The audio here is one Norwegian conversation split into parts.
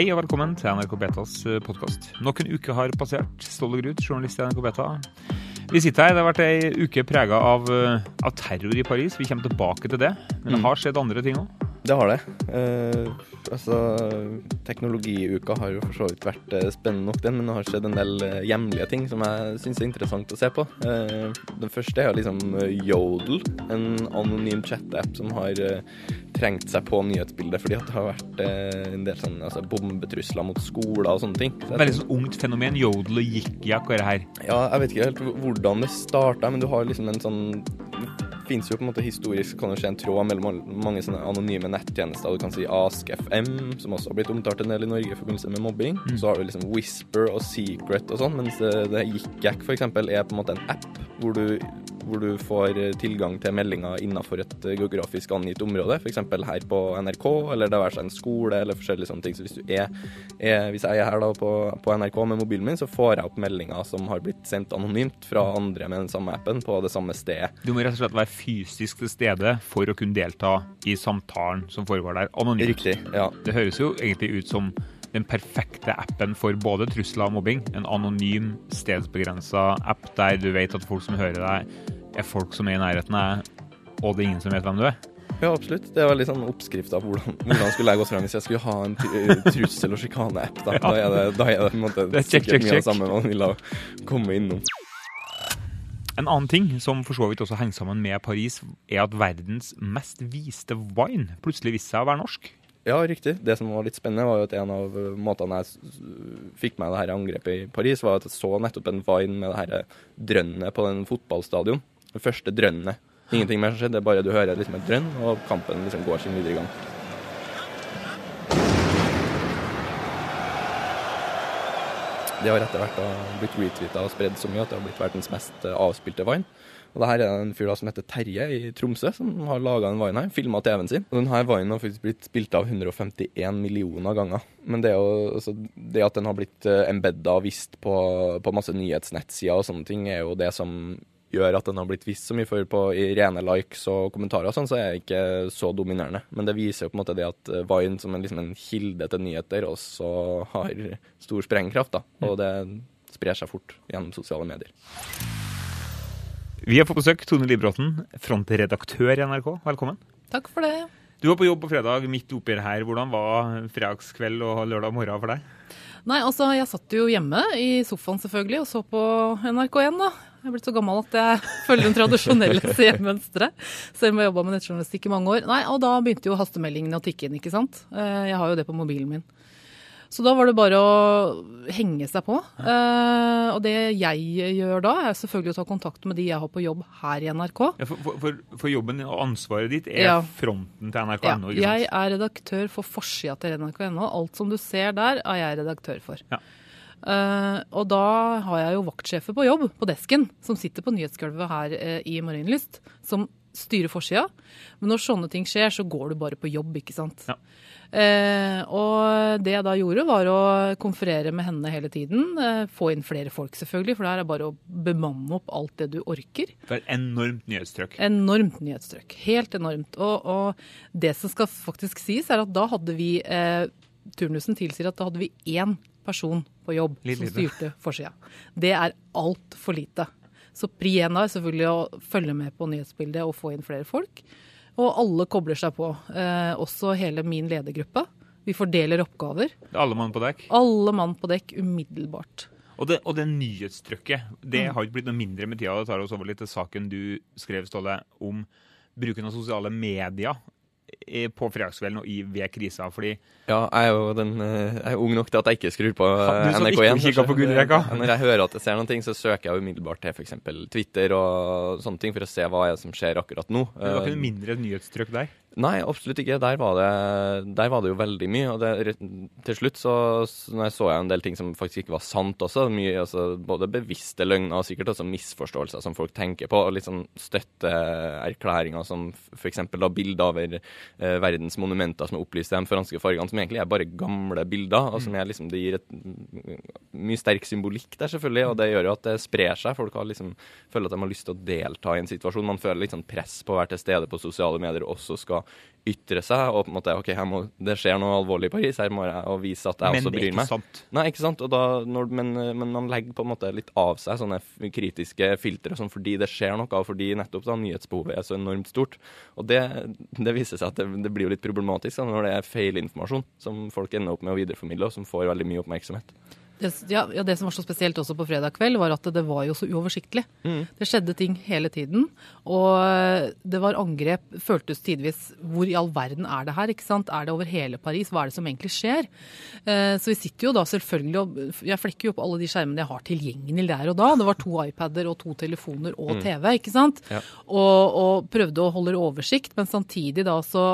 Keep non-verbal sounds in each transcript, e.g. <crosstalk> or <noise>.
Hei og velkommen til NRK Betas podkast. Nok en uke har passert. Ståle Grut, journalist i NRK Beta. Vi sitter her. Det har vært ei uke prega av, av, terror i Paris. Vi kommer tilbake til det. Men det har skjedd andre ting òg? Det har det. Eh, altså, teknologiuka har jo for så vidt vært eh, spennende nok, den, men det har skjedd en del eh, hjemlige ting som jeg syns er interessant å se på. Eh, den første er liksom eh, Yodel, en anonym chat-app som har eh, trengt seg på nyhetsbildet fordi det har vært en del sånn, altså, bombetrusler mot skoler og sånne ting. Så Veldig sånn ungt fenomen. Yodel og jikjak og det her. Ja, jeg vet ikke helt hvordan det starta, men du har liksom en sånn finnes jo på en måte historisk kan det skje en tråd mellom mange sånne anonyme nettjenester. Du kan si AskFM, som også har blitt omtalt en del i Norge i forbindelse med mobbing. Mm. Så har du liksom Whisper og Secret og sånn, mens det, det for f.eks. er på en måte en app hvor du hvor du får eh, tilgang til meldinger innenfor et eh, geografisk angitt område, f.eks. her på NRK, eller det være seg en skole, eller forskjellige sånne ting. Så hvis, du er, er, hvis jeg er her da på, på, NRK med mobilen min, så får jeg opp meldinger som har blitt sendt anonymt fra andre med den samme appen på det samme stedet. Du må rett og slett være fysisk til stede for å kunne delta i samtalen som foregår der, anonymt. Riktig, ja. Det høres jo egentlig ut som den perfekte appen for både trusler og mobbing. En anonym, stedsbegrensa app der du vet at folk som hører deg, er folk som er i nærheten av og det er ingen som vet hvem du er. Ja, absolutt. Det var litt sånn oppskrift av hvordan, hvordan skulle jeg gått frem hvis jeg skulle ha en eh, trussel- og sjikane-app. Da. Da, er det, da er det på en måte <laughs> det check, sikkert mye av det samme man ville komme innom. En annen ting som for så vidt også henger sammen med Paris, er at verdens mest viste wine plutselig viste seg å være norsk. Ja, riktig. Det som var litt spennende, var jo at en av måtene jeg fikk med det her angrepet i Paris, var at jeg så nettopp en vine med det her drønnet på den fotballstadion. Det første drønnet. Ingenting mer som skjedde, bare du hører liksom et drønn, og kampen liksom går sin videre gang. Det har etter hvert blitt retweeta og spredd så mye at det har blitt verdens mest eh, avspilte Vine. Og det her er en fyr da som heter Terje i Tromsø, som har laga en Vine her. Filma TV-en sin. Og denne Vinen har faktisk blitt spilt av 151 millioner ganger. Men det, jo, altså, det at den har blitt eh, embedda og vist på, på masse nyhetsnettsider og sånne ting, er jo det som gjør at den har blitt vist så mye for på, i rene likes og kommentarer, og sånn, så er det ikke så dominerende. Men det viser jo på en måte det at eh, Vine som en, liksom en kilde til nyheter også har stor sprengkraft. da, Og det sprer seg fort gjennom sosiale medier. Vi har fått besøk Tone Libråten, frontredaktør i NRK. Velkommen. Takk for det. Du var på jobb på fredag midt oppi her. Hvordan var fredagskveld og lørdag morgen for deg? Nei, altså Jeg satt jo hjemme i sofaen selvfølgelig og så på NRK1, da. Jeg er blitt så gammel at jeg <laughs> følger den tradisjonelle <laughs> CM-mønsteret. Selv om jeg har jobba med nettjournalistikk i mange år. Nei, Og da begynte jo hastemeldingene å tikke inn, ikke sant. Eh, jeg har jo det på mobilen min. Så da var det bare å henge seg på. Uh, og det jeg gjør da, er selvfølgelig å ta kontakt med de jeg har på jobb her i NRK. Ja, for, for, for, jobben og ansvaret ditt er ja. fronten til NRK.no? Ja, jeg er redaktør for forsida til NRK.no. Alt som du ser der, er jeg redaktør for. Ja. Uh, og da har jeg jo vaktsjefer på jobb, på desken, som sitter på nyhetsgulvet her uh, i Marienlyst, som styrer forsida. Men når sånne ting skjer, så går du bare på jobb, ikke sant. Ja. Eh, og det jeg da gjorde, var å konferere med henne hele tiden. Eh, få inn flere folk, selvfølgelig, for det er bare å bemanne opp alt det du orker. Det er enormt nyhetstrykk. Enormt nyhetstrykk. Helt enormt. Og, og, det som skal faktisk sies, er at da hadde vi eh, Turnusen tilsier at da hadde vi én person på jobb som styrte forsida. Det er altfor lite. Så pri én er selvfølgelig å følge med på nyhetsbildet og få inn flere folk. Og alle kobler seg på, eh, også hele min ledergruppe. Vi fordeler oppgaver. Alle mann på dekk? Alle mann på dekk umiddelbart. Og det, og det nyhetstrykket, det har ikke blitt noe mindre med tida. Det tar oss over litt til saken du skrev, Ståle, om bruken av sosiale medier på fredagskvelden og i, ved krisa, fordi Ja, jeg er jo den, eh, jeg er ung nok til at jeg ikke skrur på NRK1. På Når jeg hører at jeg ser noen ting, så søker jeg umiddelbart til f.eks. Twitter og sånne ting for å se hva er det som skjer akkurat nå. Men det var ikke noe mindre nyhetstrykk der? Nei, absolutt ikke. Der var det, der var det jo veldig mye. Og det, til slutt så, så så jeg en del ting som faktisk ikke var sant også. Mye, altså, både bevisste løgner og sikkert også misforståelser som folk tenker på. Og litt sånn støtteerklæringer som f.eks. bilder over eh, verdens monumenter som er opplyst i de franske fargene, som egentlig er bare gamle bilder. Og som er, liksom, det gir et mye sterk symbolikk der, selvfølgelig. Og det gjør jo at det sprer seg. Folk har liksom, føler at de har lyst til å delta i en situasjon. Man føler litt sånn press på å være til stede på sosiale medier og også skal ytre seg og på en måte OK, må, det skjer noe alvorlig i Paris, her må jeg vise at jeg men også bryr meg. Men det er ikke sant. Nei, ikke sant. Da, når, men, men, man legger på en måte litt av seg sånne kritiske filtre sånn, fordi det skjer noe, og fordi nettopp da nyhetsbehovet er så enormt stort. Og det, det viser seg at det, det, blir jo litt problematisk da, når det er feilinformasjon som folk ender opp med å videreformidle, og som får veldig mye oppmerksomhet. Det, ja, ja, det som var så spesielt også på fredag kveld, var at det var jo så uoversiktlig. Mm. Det skjedde ting hele tiden. Og det var angrep, føltes tidvis Hvor i all verden er det her? ikke sant? Er det over hele Paris? Hva er det som egentlig skjer? Eh, så vi sitter jo da selvfølgelig og Jeg flekker jo opp alle de skjermene jeg har tilgjengelig der og da. Det var to iPader og to telefoner og mm. TV, ikke sant? Ja. Og, og prøvde å holde oversikt, men samtidig da så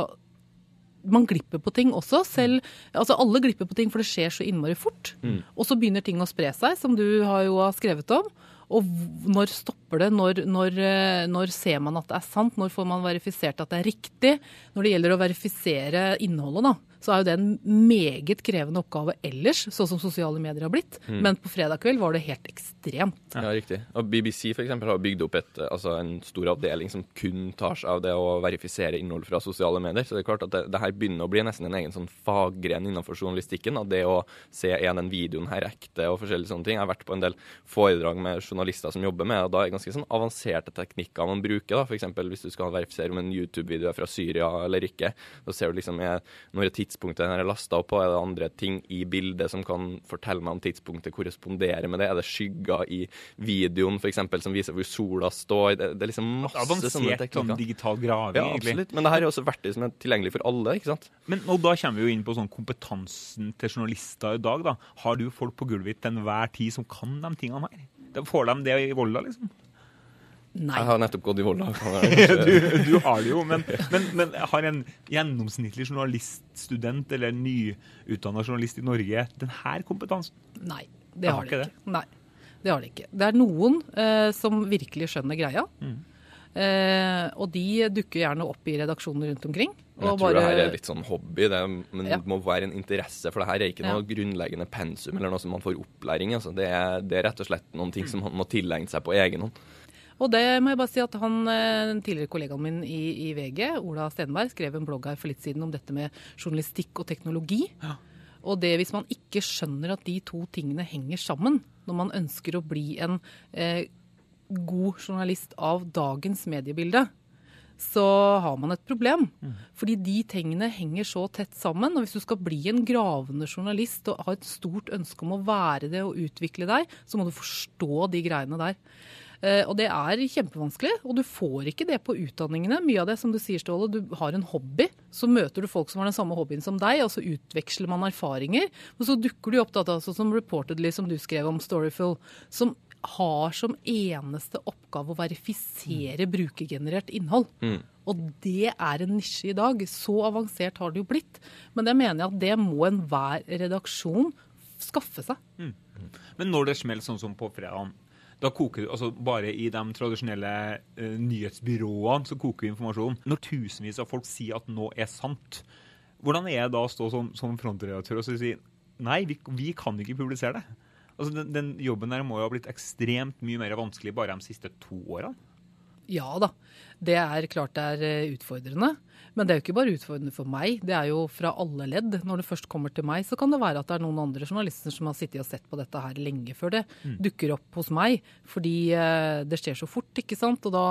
man glipper på ting også. Selv, altså Alle glipper på ting, for det skjer så innmari fort. Mm. Og så begynner ting å spre seg, som du har jo skrevet om. Og når stopper det? Når, når, eh, når, ser man at det er sant? Når får man verifisert at det er riktig? Når det gjelder å verifisere innholdet, da, så er jo det en meget krevende oppgave ellers, sånn som sosiale medier har blitt. Mm. Men på fredag kveld var det helt ekstremt. Ja, riktig. Og BBC for eksempel, har bygd opp et, altså en stor avdeling som kun tar seg av det å verifisere innhold fra sosiale medier. Så det er klart at det, det her begynner å bli nesten en egen sånn faggren innenfor journalistikken. At det å se en den videoen her ekte og forskjellige sånne ting. Jeg har vært på en del foredrag med journalister som jobber med det, og da er det ganske sånn avanserte teknikker man bruker. da, F.eks. hvis du skal verifisere om en YouTube-video er fra Syria eller ikke. Da ser du liksom når et tidspunktet den er lasta opp på? Er det andre ting i bildet som kan fortelle meg om tidspunktet korresponderer med det? Er det skygger i videoen f.eks. som viser hvor sola står? Det, det er liksom masse Avansert, sånne teknikker. Sånn digital graving, ja, egentlig. Absolutt. Men det her er også verktøy som er tilgjengelig for alle. ikke sant? Men og Da kommer vi jo inn på sånn kompetansen til journalister i dag. da. Har du folk på gulvet til enhver tid som kan de tingene her? Da får de det i Volda, liksom? Nei. Jeg har nettopp gått i Volda. <laughs> du, du, har det jo, men, men, men, har en gjennomsnittlig journaliststudent eller nyutdanna journalist i Norge denne kompetansen? Nei, det har, har de ikke. Det. Nei, det har de ikke. Det er noen eh, som virkelig skjønner greia. Mm. Eh, og de dukker gjerne opp i redaksjoner rundt omkring. jeg tror bare, det her er litt sånn hobby, det, men ja. det må være en interesse. For det her er ikke noe ja. grunnleggende pensum eller noe som man får opplæring i. Altså. Det, det, er rett og slett noen ting som man må tilegne seg på egen hånd. Og det må jeg bare si at han, eh, den tidligere kollegaen min i, i, VG, Ola Stenberg, skrev en blogg her for litt siden om dette med journalistikk og teknologi. Ja. Og det hvis man ikke skjønner at de to tingene henger sammen, når man ønsker å bli en eh, god journalist av dagens mediebilde, så har man et problem. Mm. Fordi de tingene henger så tett sammen. Og hvis du skal bli en gravende journalist og ha et stort ønske om å være det og utvikle deg, så må du forstå de greiene der. Eh, og det er kjempevanskelig, og du får ikke det på utdanningene. Mye av det som du sier, Ståle, du har en hobby. Så møter du folk som har den samme hobbyen som deg, og så utveksler man erfaringer. Og så dukker du opp, da, sånn som Reportedly, som du skrev om Storyful, som har som eneste oppgave å verifisere mm. brukergenerert innhold. Mm. Og det er en nisje i dag. Så avansert har det jo blitt. Men det mener jeg at det må enhver redaksjon skaffe seg. Mm. Men når det smeller sånn som på fredag, da koker altså Bare i de tradisjonelle uh, nyhetsbyråene så koker informasjon. Når tusenvis av folk sier at noe er sant, hvordan er det da å stå som, som frontredaktør og si nei, vi, vi, kan ikke publisere det? Altså den, den, jobben der må jo ha blitt ekstremt mye mer vanskelig bare de siste to årene. Ja da, det er klart det er eh, utfordrende. Men det er jo ikke bare utfordrende for meg, det er jo fra alle ledd. Når det først kommer til meg, så kan det være at det er noen andre journalister som har sittet og sett på dette her lenge før det mm. dukker opp hos meg. Fordi eh, det skjer så fort, ikke sant. Og da,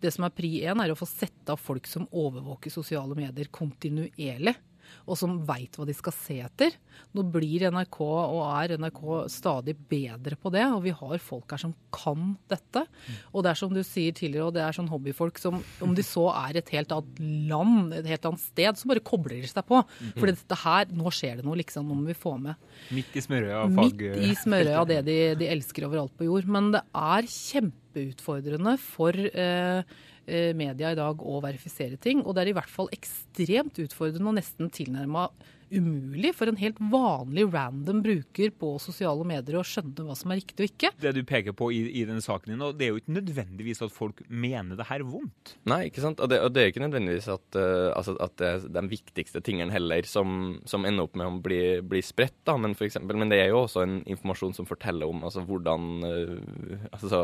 det som er pri én, er å få sette av folk som overvåker sosiale medier kontinuerlig og som veit hva de skal se etter. Nå blir NRK og er NRK stadig bedre på det, og vi har folk her som kan dette. Og det er som du sier tidligere, og det er sånn hobbyfolk som om de så er et helt annet land, et helt annet sted, så bare kobler de seg på. For dette her, nå skjer det noe, liksom. Nå må vi få med. Midt i smørøya fag... Midt i smørøya, det de, de elsker overalt på jord. Men det er kjempeutfordrende for Eh, media i dag å verifisere ting. Og det er i hvert fall ekstremt utfordrende og nesten tilnærma umulig for en helt vanlig random bruker på sosiale medier å skjønne hva som er riktig og ikke. Det du peker på i, i denne saken din, og det er jo ikke nødvendigvis at folk mener det her vondt. Nei, ikke sant. Og det, og det er ikke nødvendigvis at, uh, altså, at, det er de viktigste tingene heller som, som ender opp med å bli, bli spredt, da. Men, for eksempel, men det er jo også en informasjon som forteller om altså, hvordan uh, altså,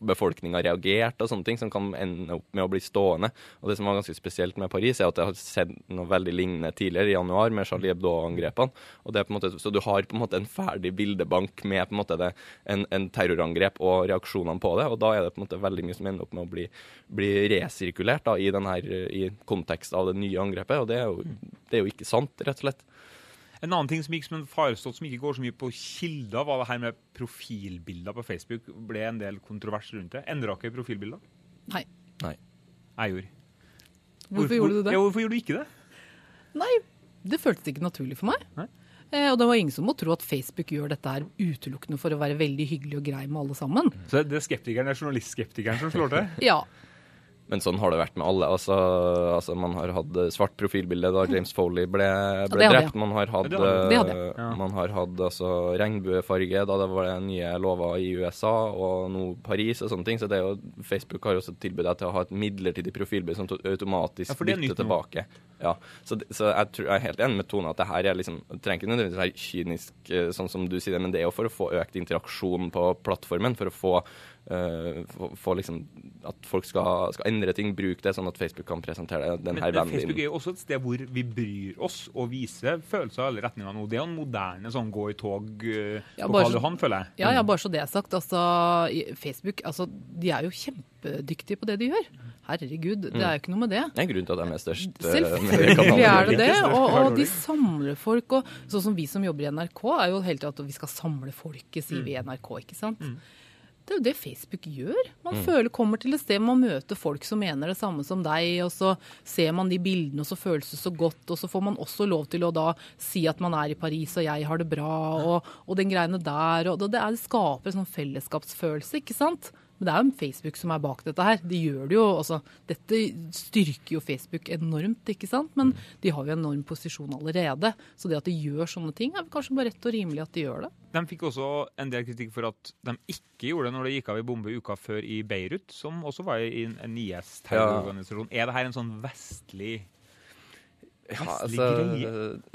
befolkninga reagerte og sånne ting, som kan ende opp med å bli stående. Og det som var ganske spesielt med Paris, er at jeg har sett noe veldig lignende tidligere, i januar, med Charlie Hebdo-angrepene. Og det er på en måte, Så du har på en måte en ferdig bildebank med på en måte det, en, en, terrorangrep og reaksjonene på det. Og da er det på en måte veldig mye som ender opp med å bli, bli resirkulert da, i, denne, i kontekst av det nye angrepet. Og det er, jo, det er jo ikke sant, rett og slett. En annen ting som gikk som en farestått, som ikke går så mye på kilder, var det her med profilbilder på Facebook. ble en del kontrovers rundt det. Endra dere profilbilder? Nei. Nei. Jeg gjorde. Hvorfor, hvorfor, gjorde du det? Ja, hvorfor gjorde du ikke det? Nei, det føltes ikke naturlig for meg. Nei? Eh, og det var ingen som må tro at Facebook gjør dette her utelukkende for å være veldig hyggelig og grei med alle sammen. Så det er skeptikeren, det er journalistskeptikeren som slår til? ja. Men sånn har det vært med alle. Altså, altså Man har hatt svart profilbilde da James Foley ble, ble ja, drept. Man har hatt, ja. man har hatt altså, regnbuefarge da det var det nye lover i USA, og nå Paris og sånne ting. Så det er jo, Facebook har også tilbudt deg til å ha et midlertidig profilbilde som automatisk ja, bytter tilbake. Ja, så, så jeg, tror, jeg, er helt enig med Tone at det her er liksom, det trenger ikke nødvendigvis være kynisk, eh, sånn som du sier det, men det er jo for å få økt interaksjon på plattformen. For å få Uh, for, liksom at folk skal, skal, endre ting. Bruke det sånn at Facebook kan presentere den her vennen din. Facebook er jo også et sted hvor vi bryr oss og viser følelser i alle retninger nå. Det er jo en moderne sånn gå i tog ja, på Karl Johan, føler jeg. Ja, ja, bare så det er sagt. Altså, Facebook altså, de er jo kjempedyktige på det de gjør. Herregud, det er jo ikke noe med det. Det er en grunn til at de er størst. Eh, Selvfølgelig <laughs> er det det. Og, og, de samler folk. Og sånn som vi som jobber i NRK, er jo hele tida at vi skal samle folket, sier vi i NRK. ikke sant? Mm. Det er jo det Facebook gjør. Man mm. føler, kommer til et sted man møter folk som mener det samme som deg, og så ser man de bildene, og så føles det så godt. Og så får man også lov til å da si at man er i Paris, og jeg har det bra, og, og den greiene der. Og det, det skaper en sånn fellesskapsfølelse, ikke sant. Men det er jo Facebook som er bak dette her. De gjør det jo, altså, Dette styrker jo Facebook enormt, ikke sant. Men de har jo enorm posisjon allerede. Så det at de gjør sånne ting, er kanskje bare rett og rimelig at de gjør det. De fikk også en del kritikk for at de ikke gjorde det når det gikk av i bombe uka før i Beirut, som også var i en IS-terrororganisasjon. Ja. Er det her en sånn vestlig ja, altså,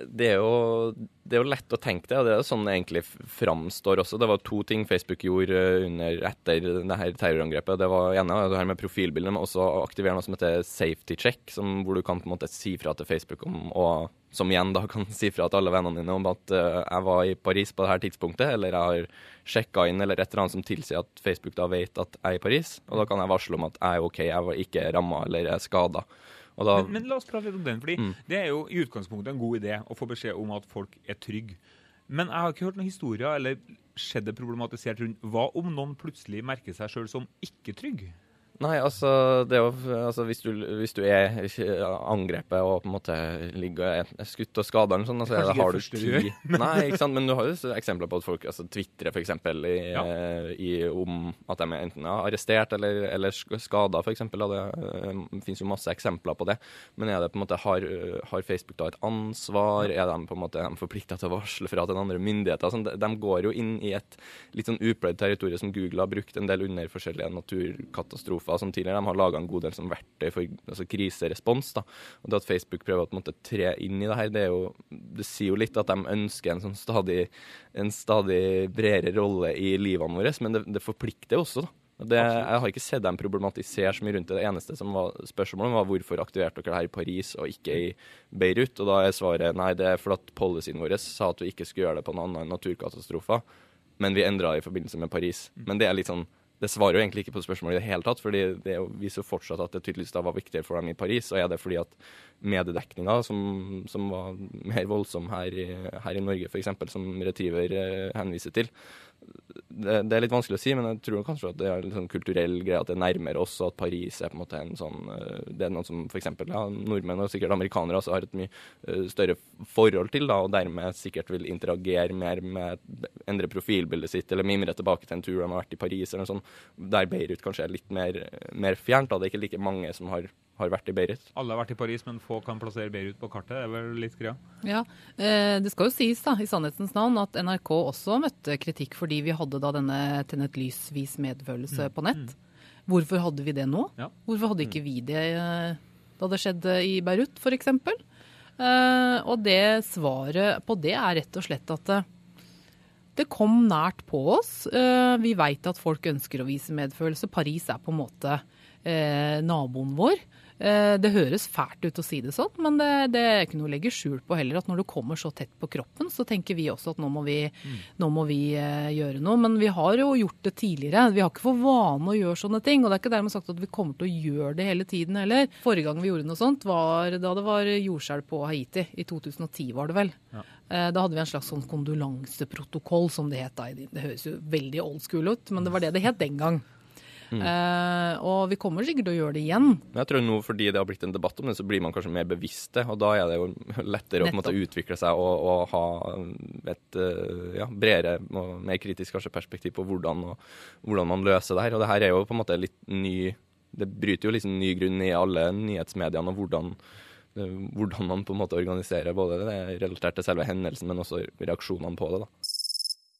det er, jo, det er, jo, lett å tenke det, og det er jo sånn det egentlig framstår også. Det var to ting Facebook gjorde under, etter det her terrorangrepet. Det var ene det her med profilbildet, men også aktivere noe som heter safety check, som, hvor du kan på en måte si fra til Facebook om, og som igjen da kan si fra til alle vennene dine om at uh, jeg var i Paris på det her tidspunktet, eller jeg har sjekka inn, eller et eller annet som tilsier at Facebook da vet at jeg er i Paris. Og da kan jeg varsle om at jeg er OK, jeg var ikke ramma eller er skada. Da, men, men, la oss prate litt om den. fordi mm. Det er jo i utgangspunktet en god idé å få beskjed om at folk er trygge. Men jeg har ikke hørt noen historier eller skjedd det problematisert rundt hva om noen plutselig merker seg sjøl som ikke trygg? Nei, altså, det jo, altså hvis, du, hvis, du, er angrepet og på en måte ligger skutt og skada eller sånn, altså, da har du ti <laughs> Nei, ikke sant, men du har jo eksempler på at folk altså, tvitrer f.eks. I, ja. om at de er enten er arrestert eller, eller skada, f.eks. Det det finnes jo masse eksempler på det. Men er det på en måte, har, har Facebook da et ansvar? Er de på en måte forplikta til å varsle fra til andre myndigheter? Sånn, de, de, går jo inn i et litt sånn upløyd territorium som Google har brukt en del under forskjellige naturkatastrofer katastrofer som tidligere. De har laga en god del som verktøy for altså, kriserespons. da. Og det At Facebook prøver å måte, tre inn i det her, det, jo, det sier jo litt at de ønsker en, sånn stadig, en stadig bredere rolle i livene våre, men det, det forplikter også. da. Det, jeg har ikke sett dem problematisere så mye rundt det. Det eneste som var spørsmålet, var hvorfor aktiverte dere det her i Paris og ikke i Beirut. Og da er svaret nei, det er fordi policyen vår sa at vi ikke skulle gjøre det på noen annen naturkatastrofer. Men vi endra det i forbindelse med Paris. Mm. Men det er litt sånn det svarer jo egentlig ikke på spørsmålet i det hele tatt, fordi det viser jo fortsatt at det tydeligvis da var viktigere for dem i Paris. Og er det fordi at mediedekninga, som, som, var mer voldsom her i, her i Norge f.eks., som Retriever eh, henviser til, det, det, er litt vanskelig å si, men jeg tror kanskje at det er en sånn kulturell greie at det nærmer oss, og at Paris er på en måte en sånn eh, Det er noe som f.eks. Ja, nordmenn og sikkert amerikanere også har et mye uh, større forhold til, da, og dermed sikkert vil interagere mer med endre profilbildet sitt, eller mimre tilbake til en tur de har vært i Paris, eller noe sånt, der Beirut kanskje er litt mer, mer fjernt. da, Det er ikke like mange som har har vært i Beirut. Alle har vært i Paris, men få kan plassere Beirut på kartet. Det er vel litt greia? Ja, eh, Det skal jo sies da, i sannhetens navn at NRK også møtte kritikk fordi vi hadde da denne Tenn et lys-vis medfølelse mm. på nett. Mm. Hvorfor hadde vi det nå? Ja. Hvorfor hadde ikke vi det eh, da det skjedde i Beirut, f.eks.? Eh, og det svaret på det er rett og slett at eh, Det kom nært på oss. Eh, vi veit at folk ønsker å vise medfølelse. Paris er på en måte eh, naboen vår. Eh, det høres fælt ut å si det sånn, men det, det, er ikke noe å legge skjul på heller. At når du kommer så tett på kroppen, så tenker vi også at nå må vi, mm. nå må vi uh, gjøre noe. Men vi har jo gjort det tidligere. Vi har ikke for vane å gjøre sånne ting. Og det er ikke dermed sagt at vi kommer til å gjøre det hele tiden heller. Forrige gang vi gjorde noe sånt, var da det var jordskjelv på Haiti. I 2010 var det vel. Ja. Uh, da hadde vi en slags sånn kondolanseprotokoll, som det het da. Det høres jo veldig old school ut, men det var det det het den gang. Mm. Uh, og vi kommer sikkert til å gjøre det igjen. Men jeg tror nå fordi det har blitt en debatt om det, så blir man kanskje mer bevisste. Og da er det jo lettere Nettopp. å måte, utvikle seg og, og ha et uh, ja, bredere og mer kritisk kanskje, perspektiv på hvordan, og, hvordan, man løser det her. Og det her er jo på en måte litt ny Det bryter jo liksom ny grunn i alle nyhetsmediene og hvordan eh, hvordan man på en måte organiserer både det relatert til selve hendelsen, men også reaksjonene på det. da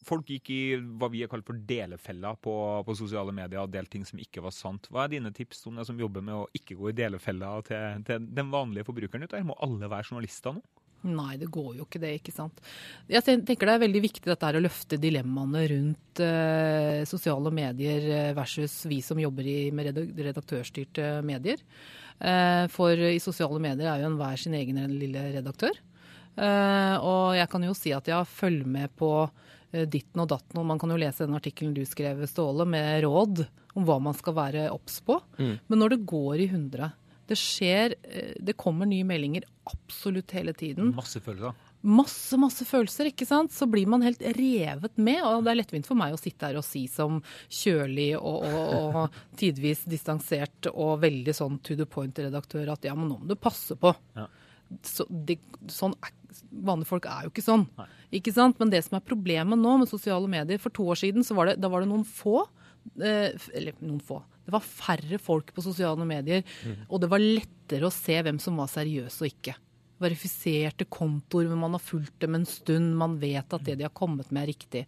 folk gikk i hva vi har kalt for delefella på, på, sosiale medier og delte ting som ikke var sant. Hva er dine tips som, som jobber med å ikke gå i delefella til, til den vanlige forbrukeren? Ut Må alle være journalister nå? Nei, det går jo ikke det, ikke sant. Jeg tenker det er veldig viktig dette her å løfte dilemmaene rundt eh, sosiale medier eh, versus vi som jobber i, med redaktørstyrte medier. Eh, for i sosiale medier er jo enhver sin egen lille redaktør. Eh, og jeg kan jo si at jeg følger med på ditten og datten. Og man kan jo lese den artikkelen du skrev, Ståle, med råd om hva man skal være obs på. Mm. Men når det går i hundre Det skjer eh, Det kommer nye meldinger absolutt hele tiden. Masse følelser. Masse, masse følelser, ikke sant. Så blir man helt revet med. Og det er lettvint for meg å sitte her og si som kjølig og, og, og <laughs> tidvis distansert og veldig sånn to the point-redaktør at ja, men nå må du passe på. Ja. Så det, sånn er vanlige folk er jo ikke sånn. Ikke sant? Men det som er problemet nå med sosiale medier For to år siden så var det, da var det noen få eh, Eller noen få. Det var færre folk på sosiale medier. Mm. Og det var lettere å se hvem som var seriøs og ikke. Verifiserte kontoer, men man har fulgt dem en stund. Man vet at det de har kommet med, er riktig.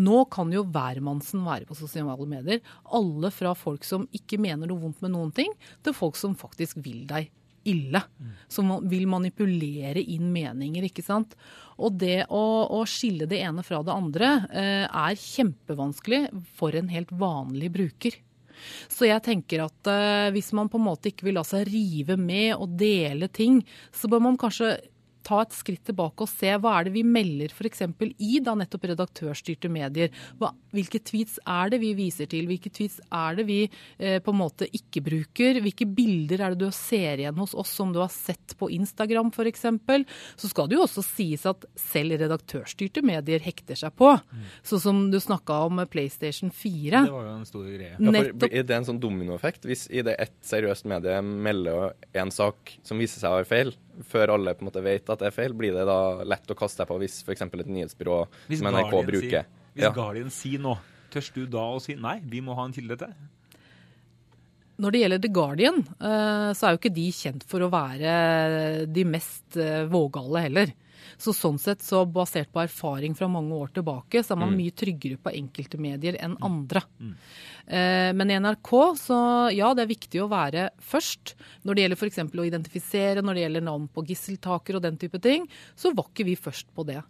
Nå kan jo hvermannsen være på sosiale medier. Alle fra folk som ikke mener noe vondt med noen ting, til folk som faktisk vil deg ille. Som vil manipulere inn meninger, ikke sant. Og det å, å skille det ene fra det andre eh, er kjempevanskelig for en helt vanlig bruker. Så jeg tenker at eh, hvis man på en måte ikke vil la seg rive med og dele ting, så bør man kanskje ta et skritt tilbake og se hva er det vi melder f.eks. i da nettopp redaktørstyrte medier. Hva, hvilke tweets er det vi viser til? Hvilke tweets er det vi eh, på en måte ikke bruker? Hvilke bilder er det du ser igjen hos oss som du har sett på Instagram f.eks.? Så skal det jo også sies at selv redaktørstyrte medier hekter seg på. Mm. Sånn som du snakka om PlayStation 4. Det var jo en stor greie. Ja, for, er det en sånn dominoeffekt? Hvis i det ett seriøst medie melder en sak som viser seg å være feil, før alle på en måte vet at det er feil, blir det da lett å kaste deg på hvis f.eks. et nyhetsbyrå hvis som NRK Guardian bruker si, Hvis ja. Guardian sier noe, tørs du da å si nei, vi må ha en kilde til? Når det gjelder The Guardian, eh, så er jo ikke de kjent for å være de mest eh, vågale heller. Så sånn sett, så basert på erfaring fra mange år tilbake, så er man mm. mye tryggere på enkelte medier enn mm. andre. Mm. Eh, men i NRK, så ja, det er viktig å være først. Når det gjelder f.eks. å identifisere, når det gjelder navn på gisseltaker og den type ting, så var ikke vi først på det.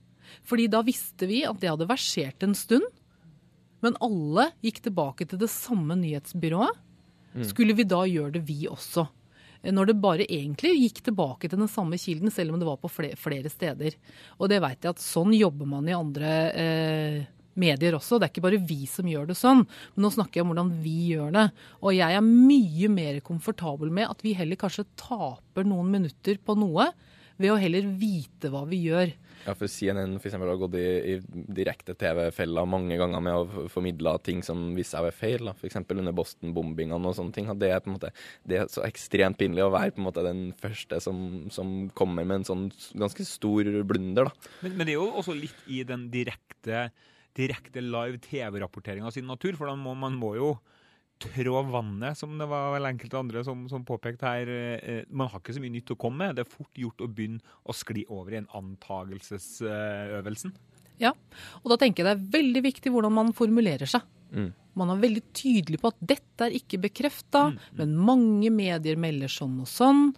Fordi da visste vi at det hadde versert en stund. Men alle gikk tilbake til det samme nyhetsbyrået. Mm. Skulle vi da gjøre det, vi også? når det bare egentlig gikk tilbake til den samme kilden, selv om det var på flere, steder. Og det veit jeg at sånn jobber man i andre eh, medier også. Det er ikke bare vi som gjør det sånn, men nå snakker jeg om hvordan vi gjør det. Og jeg er mye mer komfortabel med at vi heller kanskje taper noen minutter på noe, ved å heller vite hva vi gjør. Ja, for CNN for eksempel, har gått i, i direkte TV-fella mange ganger med å formidle ting som viser seg å være feil. F.eks. under Boston-bombingene og sånne ting. Det er, på en måte, det er så ekstremt pinlig å være på en måte den første som, som kommer med en sånn ganske stor blunder. da. Men, men det er jo også litt i den direkte, direkte live TV-rapporteringa sin natur, for da må, man må jo trå vannet, som det var vel enkelte andre som, som påpekte her. Eh, man har ikke så mye nytt å komme med. Det er fort gjort å begynne å skli over i en antagelsesøvelsen. Ja, og da tenker jeg det er veldig viktig hvordan man formulerer seg. Mm. Man er veldig tydelig på at dette er ikke bekrefta, mm, mm. men mange medier melder sånn og sånn.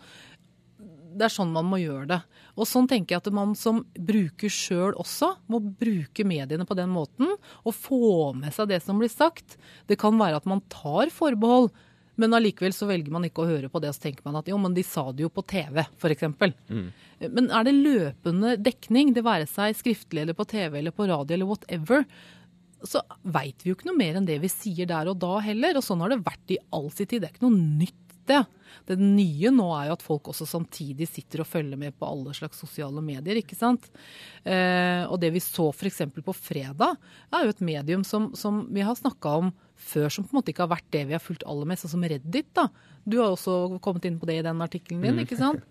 Det er sånn man må gjøre det. Og sånn tenker jeg at man som bruker sjøl også, må bruke mediene på den måten. Og få med seg det som blir sagt. Det kan være at man tar forbehold. Men allikevel så velger man ikke å høre på det, og så tenker man at jo, men de sa det jo på TV, f.eks. Mm. Men er det løpende dekning, det være seg skriftlig eller på TV eller på radio eller whatever, så veit vi jo ikke noe mer enn det vi sier der og da heller. Og sånn har det vært i all sin tid. Det er ikke noe nytt det. Det nye nå er jo at folk også samtidig sitter og følger med på alle slags sosiale medier. ikke sant? Eh, og det vi så f.eks. på fredag, er jo et medium som, som vi har snakka om før, som på en måte ikke har vært det vi har fulgt aller mest, sånn som Reddit. da. Du har også kommet inn på det i den artikkelen din, mm. ikke sant?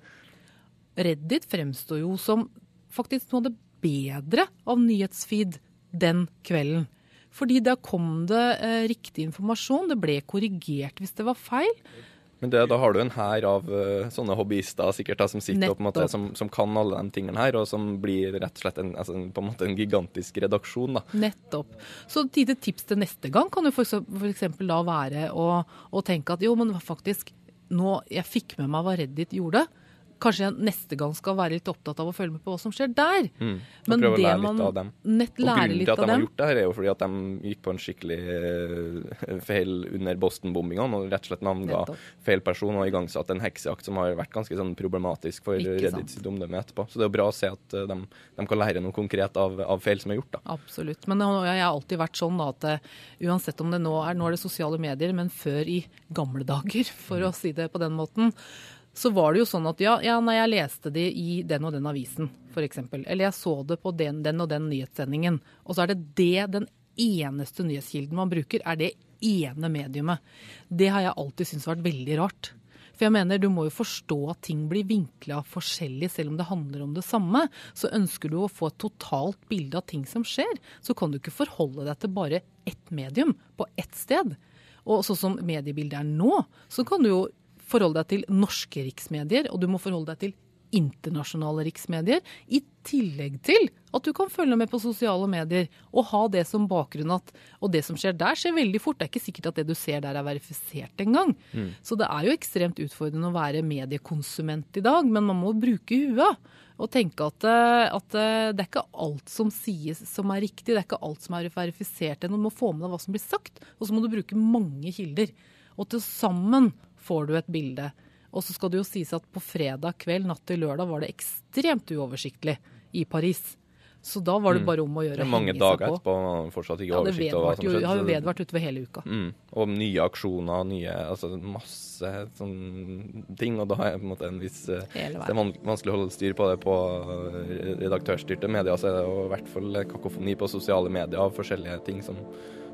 Reddit fremstår jo som faktisk noe av det bedre av nyhetsfeed den kvelden. Fordi da kom det eh, riktig informasjon, det ble korrigert hvis det var feil. Men det, da har du en hær av uh, sånne hobbyister sikkert da, som sitter og, måte, som, som, kan alle de tingene her, og som blir rett og slett en, altså, på en, måte en gigantisk redaksjon. da. Nettopp. Så et lite tips til neste gang kan jo f.eks. da være å, å, tenke at jo, men faktisk, nå, jeg fikk med meg hva Reddit gjorde kanskje jeg neste gang skal være litt opptatt av å følge med på hva som skjer der. Mm. Men prøve å lære litt av dem. Nett, og grunnen til at de har gjort det her, er jo fordi at de gikk på en skikkelig uh, feil under Boston-bombingene og rett og slett navnga feil person og igangsatte en heksejakt som har vært ganske sånn problematisk for Reddit sitt omdømme etterpå. Så det er jo bra å se at de, de, kan lære noe konkret av, av, feil som er gjort. da. Absolutt. Men jeg har alltid vært sånn da, at uh, uansett om det nå er, nå er det sosiale medier, men før i gamle dager, <laughs> for å si det på den måten, så var det jo sånn at ja, ja nei, jeg leste det i den og den avisen, f.eks., eller jeg så det på den, den, og den nyhetssendingen, og så er det det den eneste nyhetskilden man bruker, er det ene mediumet. Det har jeg alltid syntes vært veldig rart. For jeg mener, Du må jo forstå at ting blir vinkla forskjellig, selv om det handler om det samme. Så ønsker du å få et totalt bilde av ting som skjer, så kan du ikke forholde deg til bare ett medium på ett sted. Og sånn som mediebildet er nå, så kan du jo forholde deg til norske riksmedier, og du må forholde deg til internasjonale riksmedier, i tillegg til at du kan følge med på sosiale medier og ha det som bakgrunn at Og det som skjer der, skjer veldig fort. Det er ikke sikkert at det du ser der er verifisert engang. Mm. Så det er jo ekstremt utfordrende å være mediekonsument i dag, men man må bruke huet. Og tenke at, eh, at, eh, det er ikke alt som sies som er riktig, det er ikke alt som er verifisert. Du må få med deg hva som blir sagt, og så må du bruke mange kilder. Og til sammen får du et bilde. Og så skal det jo sies at på fredag kveld, natt til lørdag, var det ekstremt uoversiktlig i Paris. Så da var det mm. bare om å gjøre å Mange dager etterpå fortsatt ikke ja, oversikt over hva som skjedde. Det har jo vedvart utover hele uka. Mm. Og nye aksjoner, nye Altså masse sånne ting. Og da er på en måte en viss eh, Det er vanskelig å holde styr på det på eh, redaktørstyrte medier. Så er det i hvert fall kakofoni på sosiale medier av forskjellige ting som,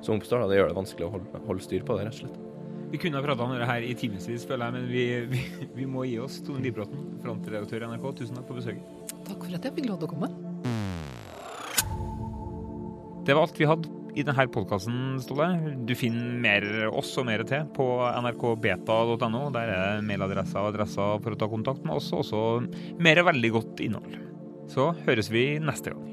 som oppstår. Da. Det gjør det vanskelig å holde, holde styr på det, rett og slett. Vi kunne ha prata om det her i timevis, føler jeg, men vi, vi, vi, må gi oss. Tone Libråten, frontredaktør i NRK, tusen takk for besøket. Takk for at jeg fikk lov til å komme. Det var alt vi hadde i denne podkasten, Ståle. Du finner mer oss og mer til på nrkbeta.no. Der er mailadresser og adresser for å ta kontakt med oss, og også mer veldig godt innhold. Så høres vi neste gang.